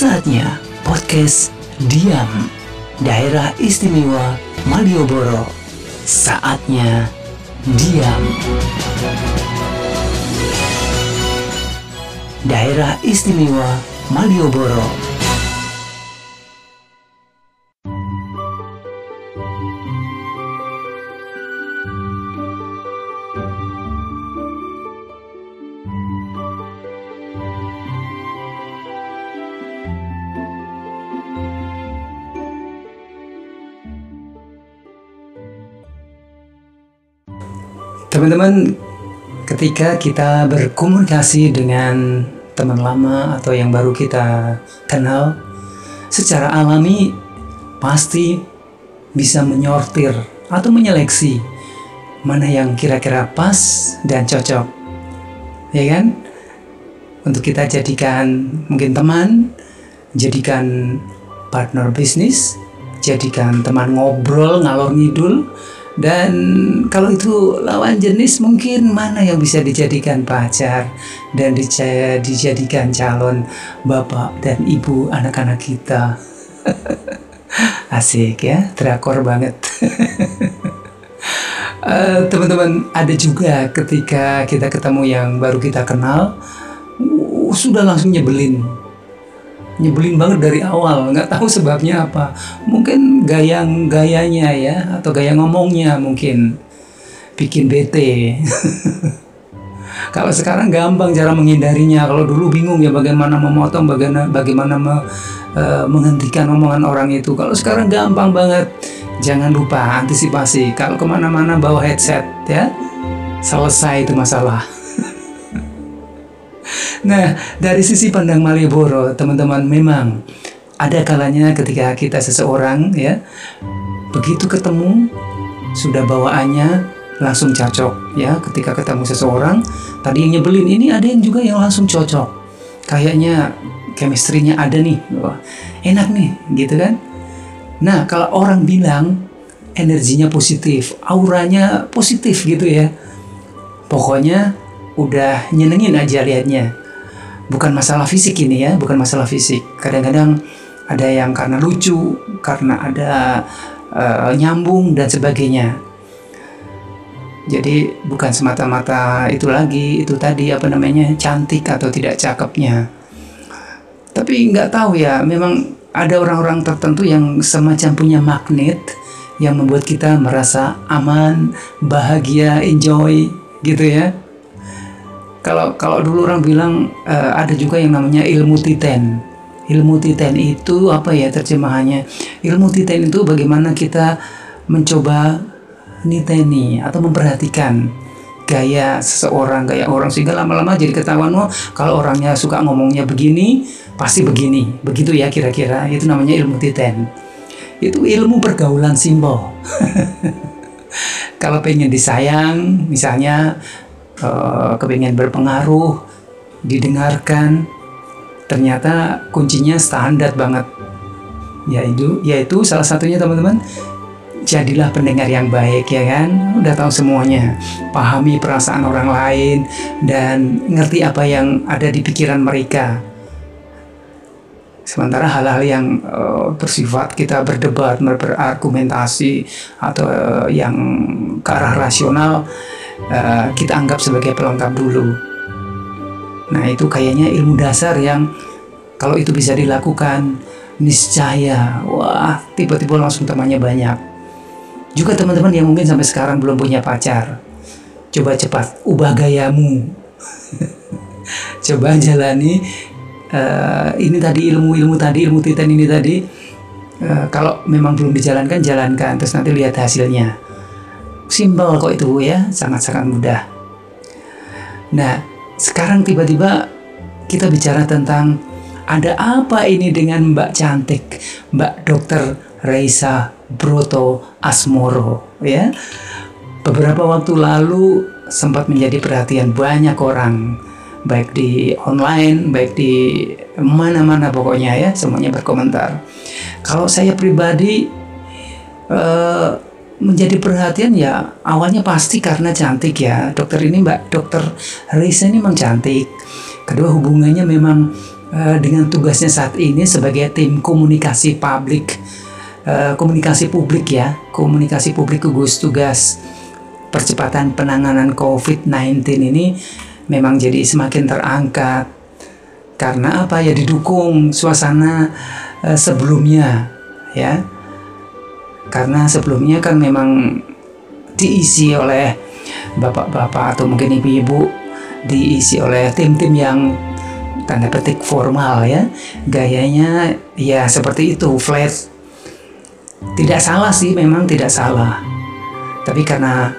Saatnya podcast Diam Daerah Istimewa Malioboro. Saatnya Diam. Daerah Istimewa Malioboro Teman-teman, ketika kita berkomunikasi dengan teman lama atau yang baru kita kenal, secara alami pasti bisa menyortir atau menyeleksi mana yang kira-kira pas dan cocok. Ya kan? Untuk kita jadikan mungkin teman, jadikan partner bisnis, jadikan teman ngobrol ngalor ngidul, dan kalau itu lawan jenis mungkin mana yang bisa dijadikan pacar dan dijadikan calon bapak dan ibu anak-anak kita. Asik ya, drakor banget. Eh, Teman-teman, ada juga ketika kita ketemu yang baru kita kenal, uh, sudah langsung nyebelin nyebelin banget dari awal nggak tahu sebabnya apa. Mungkin gaya gayanya ya atau gaya ngomongnya mungkin bikin bete. Kalau sekarang gampang cara menghindarinya. Kalau dulu bingung ya bagaimana memotong bagaimana bagaimana me- eh, menghentikan omongan orang itu. Kalau sekarang gampang banget. Jangan lupa antisipasi. Kalau ke mana-mana bawa headset ya. Selesai itu masalah Nah, dari sisi pandang Malioboro, teman-teman memang ada kalanya ketika kita seseorang ya begitu ketemu sudah bawaannya langsung cocok ya. Ketika ketemu seseorang tadi yang nyebelin ini ada yang juga yang langsung cocok. Kayaknya chemistry-nya ada nih wah enak nih gitu kan? Nah kalau orang bilang energinya positif auranya positif gitu ya pokoknya udah nyenengin aja liatnya bukan masalah fisik ini ya bukan masalah fisik. Kadang-kadang ada yang karena lucu karena ada eh, nyambung dan sebagainya. Jadi bukan semata-mata itu lagi itu tadi apa namanya cantik atau tidak cakepnya. Tapi nggak tahu ya memang ada orang-orang tertentu yang semacam punya magnet yang membuat kita merasa aman bahagia enjoy gitu ya kalau kalau dulu orang bilang eh, ada juga yang namanya ilmu titen. Ilmu titen itu apa ya terjemahannya? Ilmu titen itu bagaimana kita mencoba niteni atau memperhatikan gaya seseorang, gaya orang sehingga lama-lama jadi ketahuan oh kalau orangnya suka ngomongnya begini, pasti begini. Begitu ya kira-kira. Itu namanya ilmu titen. Itu ilmu pergaulan simbol. kalau pengen disayang, misalnya eh, kepengen berpengaruh, didengarkan, ternyata kuncinya standar banget. Yaitu, yaitu salah satunya teman-teman, jadilah pendengar yang baik ya kan. Udah tahu semuanya, pahami perasaan orang lain dan ngerti apa yang ada di pikiran mereka. Sementara hal-hal yang eh, bersifat kita berdebat, ber- berargumentasi atau eh, yang ke arah rasional eh, kita anggap sebagai pelengkap dulu. Nah, itu kayaknya ilmu dasar yang kalau itu bisa dilakukan niscaya wah tiba-tiba langsung temannya banyak. Juga teman-teman yang mungkin sampai sekarang belum punya pacar. Coba cepat ubah gayamu. Coba jalani eh, ini tadi ilmu-ilmu tadi ilmu titan ini tadi eh, kalau memang belum dijalankan jalankan terus nanti lihat hasilnya simpel kok itu ya sangat-sangat mudah nah sekarang tiba-tiba kita bicara tentang ada apa ini dengan Mbak cantik Mbak Dokter Reisa Broto Asmoro ya beberapa waktu lalu sempat menjadi perhatian banyak orang baik di online, baik di mana-mana pokoknya ya, semuanya berkomentar. Kalau saya pribadi eh, menjadi perhatian ya awalnya pasti karena cantik ya. Dokter ini Mbak Dokter Risa ini memang cantik. Kedua hubungannya memang eh, dengan tugasnya saat ini sebagai tim komunikasi publik eh, komunikasi publik ya komunikasi publik gugus tugas percepatan penanganan COVID-19 ini memang jadi semakin terangkat karena apa ya didukung suasana eh, sebelumnya ya karena sebelumnya kan memang diisi oleh bapak-bapak atau mungkin ibu-ibu diisi oleh tim-tim yang tanda petik formal ya. Gayanya ya seperti itu flat. Tidak salah sih memang tidak salah. Tapi karena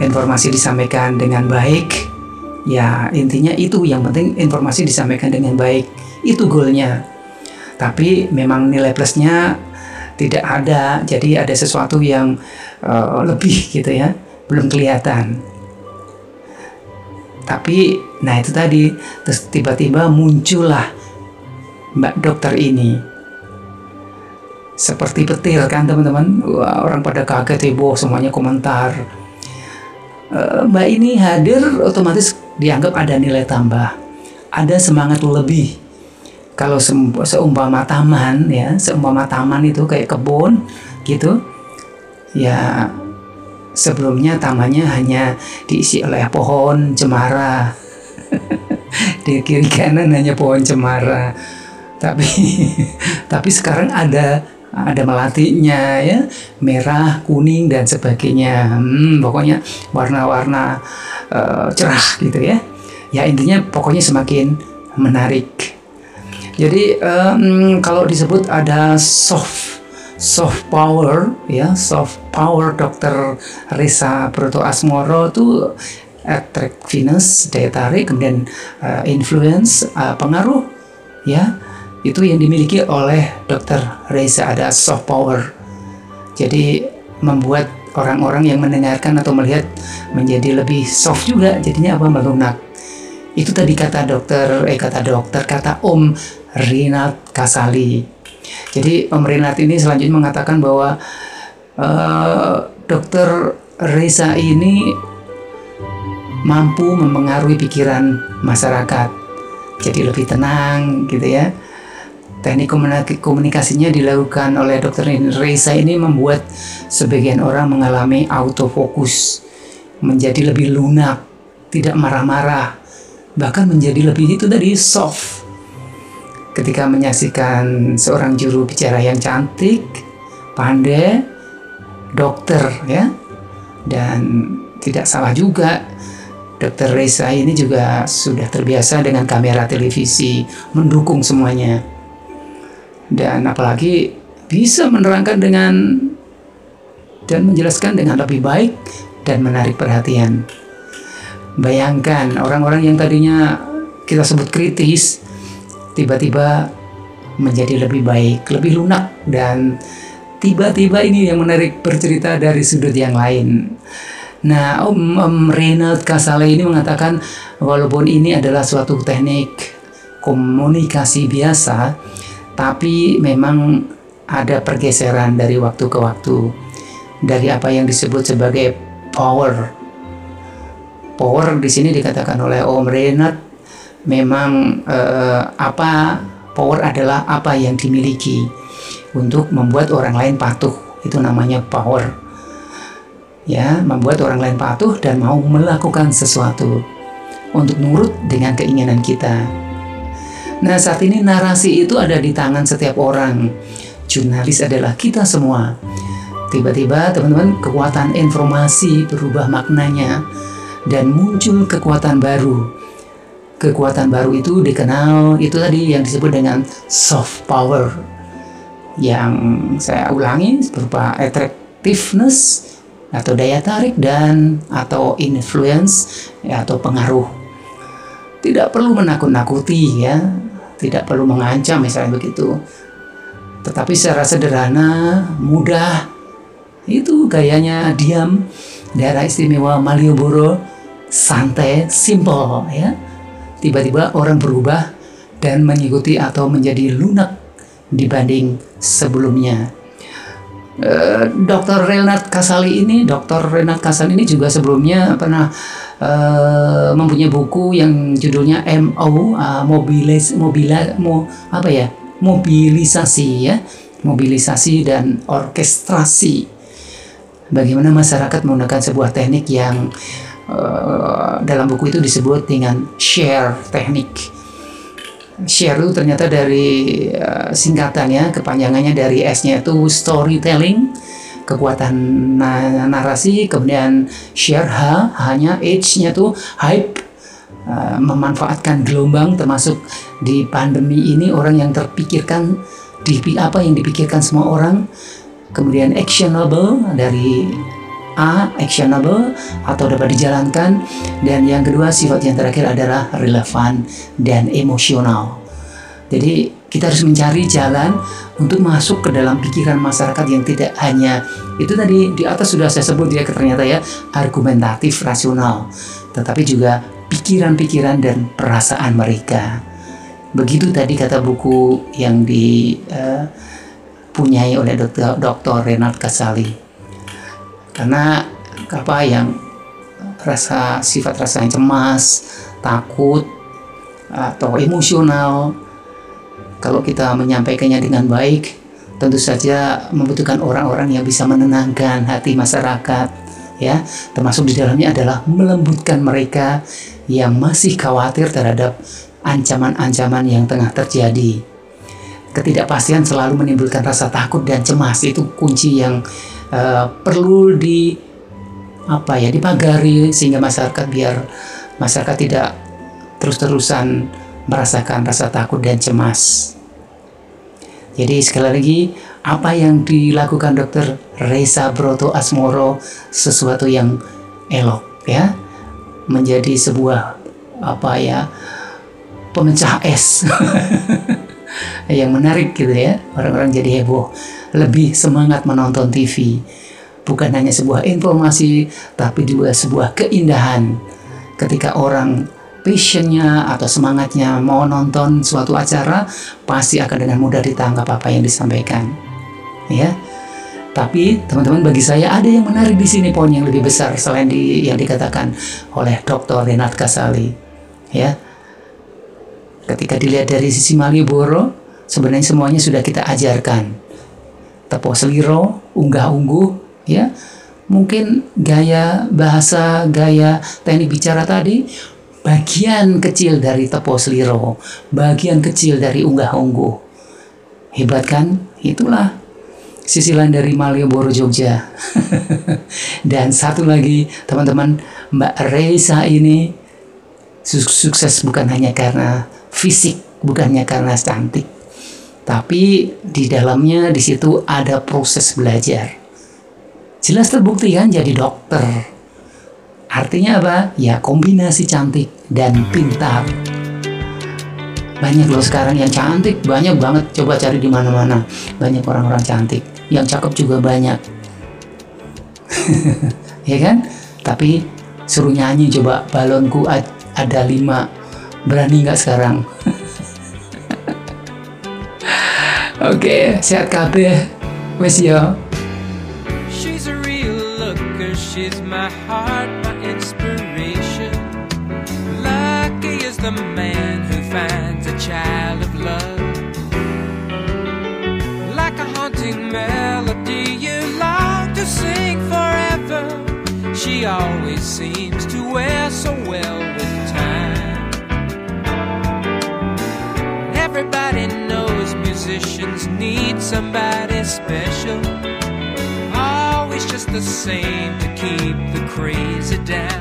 informasi disampaikan dengan baik ya intinya itu. Yang penting informasi disampaikan dengan baik itu goalnya. Tapi memang nilai plusnya tidak ada. Jadi ada sesuatu yang uh, lebih gitu ya. Belum kelihatan. Tapi nah itu tadi terus tiba-tiba muncullah mbak dokter ini. Seperti petir kan teman-teman? Wah, orang pada kaget heboh semuanya komentar. Uh, mbak ini hadir otomatis dianggap ada nilai tambah. Ada semangat lebih kalau seumpama taman ya seumpama taman itu kayak kebun gitu ya sebelumnya tamannya hanya diisi oleh pohon cemara. Di kiri kanan hanya pohon cemara. Tapi tapi sekarang ada ada melatinya ya merah kuning dan sebagainya. Hmm, pokoknya warna-warna uh, cerah gitu ya. Ya intinya pokoknya semakin menarik jadi um, kalau disebut ada soft soft power ya soft power dokter Risa Proto Asmoro itu attractiveness daya tarik kemudian uh, influence uh, pengaruh ya itu yang dimiliki oleh dokter Reza ada soft power. Jadi membuat orang-orang yang mendengarkan atau melihat menjadi lebih soft juga jadinya apa? Melunak itu tadi kata dokter eh kata dokter kata Om Rinat Kasali. Jadi Om Rinat ini selanjutnya mengatakan bahwa uh, Dokter Reza ini mampu mempengaruhi pikiran masyarakat. Jadi lebih tenang gitu ya. Teknik komunikasinya dilakukan oleh Dokter Reza ini membuat sebagian orang mengalami autofokus, menjadi lebih lunak, tidak marah-marah, bahkan menjadi lebih itu tadi soft ketika menyaksikan seorang juru bicara yang cantik, pandai, dokter ya. Dan tidak salah juga Dokter Reza ini juga sudah terbiasa dengan kamera televisi mendukung semuanya. Dan apalagi bisa menerangkan dengan dan menjelaskan dengan lebih baik dan menarik perhatian. Bayangkan orang-orang yang tadinya kita sebut kritis tiba-tiba menjadi lebih baik, lebih lunak dan tiba-tiba ini yang menarik bercerita dari sudut yang lain. Nah, Om, Om Renald Kasale ini mengatakan walaupun ini adalah suatu teknik komunikasi biasa, tapi memang ada pergeseran dari waktu ke waktu dari apa yang disebut sebagai power. Power di sini dikatakan oleh Om Renald memang eh, apa power adalah apa yang dimiliki untuk membuat orang lain patuh. Itu namanya power. Ya membuat orang lain patuh dan mau melakukan sesuatu untuk nurut dengan keinginan kita. Nah saat ini narasi itu ada di tangan setiap orang. Jurnalis adalah kita semua. Tiba-tiba teman-teman kekuatan informasi berubah maknanya dan muncul kekuatan baru kekuatan baru itu dikenal itu tadi yang disebut dengan soft power yang saya ulangi berupa attractiveness atau daya tarik dan atau influence ya, atau pengaruh. Tidak perlu menakut-nakuti ya. Tidak perlu mengancam misalnya begitu. Tetapi secara sederhana mudah itu gayanya diam daerah istimewa Malioboro santai simple ya tiba-tiba orang berubah dan mengikuti atau menjadi lunak dibanding sebelumnya. Eh, Dr. Renat Kasali ini, Dr. Renat Kasali ini juga sebelumnya pernah eh, mempunyai buku yang judulnya MO uh, mobilis mobila mo, apa ya mobilisasi ya mobilisasi dan orkestrasi bagaimana masyarakat menggunakan sebuah teknik yang uh, dalam buku itu disebut dengan share teknik. Share itu ternyata dari uh, singkatannya kepanjangannya dari S-nya itu storytelling kekuatan na narasi kemudian share H hanya H-nya tuh hype uh, memanfaatkan gelombang termasuk di pandemi ini orang yang terpikirkan di apa yang dipikirkan semua orang kemudian actionable dari A actionable atau dapat dijalankan dan yang kedua sifat yang terakhir adalah relevan dan emosional. Jadi kita harus mencari jalan untuk masuk ke dalam pikiran masyarakat yang tidak hanya itu tadi di atas sudah saya sebut ya ternyata ya argumentatif rasional, tetapi juga pikiran-pikiran dan perasaan mereka. Begitu tadi kata buku yang dipunyai uh, oleh Dr. Renat Kasali karena apa yang rasa sifat rasa yang cemas, takut atau emosional kalau kita menyampaikannya dengan baik tentu saja membutuhkan orang-orang yang bisa menenangkan hati masyarakat ya. Termasuk di dalamnya adalah melembutkan mereka yang masih khawatir terhadap ancaman-ancaman yang tengah terjadi. Ketidakpastian selalu menimbulkan rasa takut dan cemas itu kunci yang uh, perlu di apa ya dipagari sehingga masyarakat biar masyarakat tidak terus-terusan merasakan rasa takut dan cemas. Jadi sekali lagi apa yang dilakukan dokter Reza Broto Asmoro sesuatu yang elok ya. Menjadi sebuah apa ya pemecah es. Yang menarik gitu ya orang-orang jadi heboh lebih semangat menonton TV. Bukan hanya sebuah informasi, tapi juga sebuah keindahan. Ketika orang passionnya atau semangatnya mau nonton suatu acara, pasti akan dengan mudah ditangkap apa yang disampaikan. Ya, tapi teman-teman bagi saya ada yang menarik di sini poin yang lebih besar selain di, yang dikatakan oleh Dr. Renat Kasali. Ya, ketika dilihat dari sisi Malioboro, sebenarnya semuanya sudah kita ajarkan tepo seliro, unggah-ungguh, ya. Mungkin gaya bahasa, gaya teknik bicara tadi bagian kecil dari tepo seliro, bagian kecil dari unggah-ungguh. Hebat kan? Itulah sisilan dari Malioboro Jogja. Dan satu lagi, teman-teman, Mbak Reza ini sukses bukan hanya karena fisik, bukannya karena cantik, tapi di dalamnya di situ ada proses belajar. Jelas terbukti kan jadi dokter. Artinya apa? Ya kombinasi cantik dan pintar. Banyak loh sekarang yang cantik, banyak banget. Coba cari di mana-mana. Banyak orang-orang cantik. Yang cakep juga banyak. ya kan? Tapi suruh nyanyi coba balonku ada lima. Berani nggak sekarang? Oke, sehat kabeh. Wes yo. She's a real looker, she's my heart, my inspiration. Lucky is the man who finds a child of love. Like a haunting melody you long to sing forever. She always seems to wear so well with musicians need somebody special. Always just the same to keep the crazy down.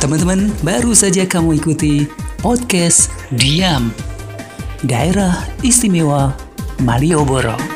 Teman-teman, baru saja kamu ikuti podcast Diam Daerah Istimewa Malioboro.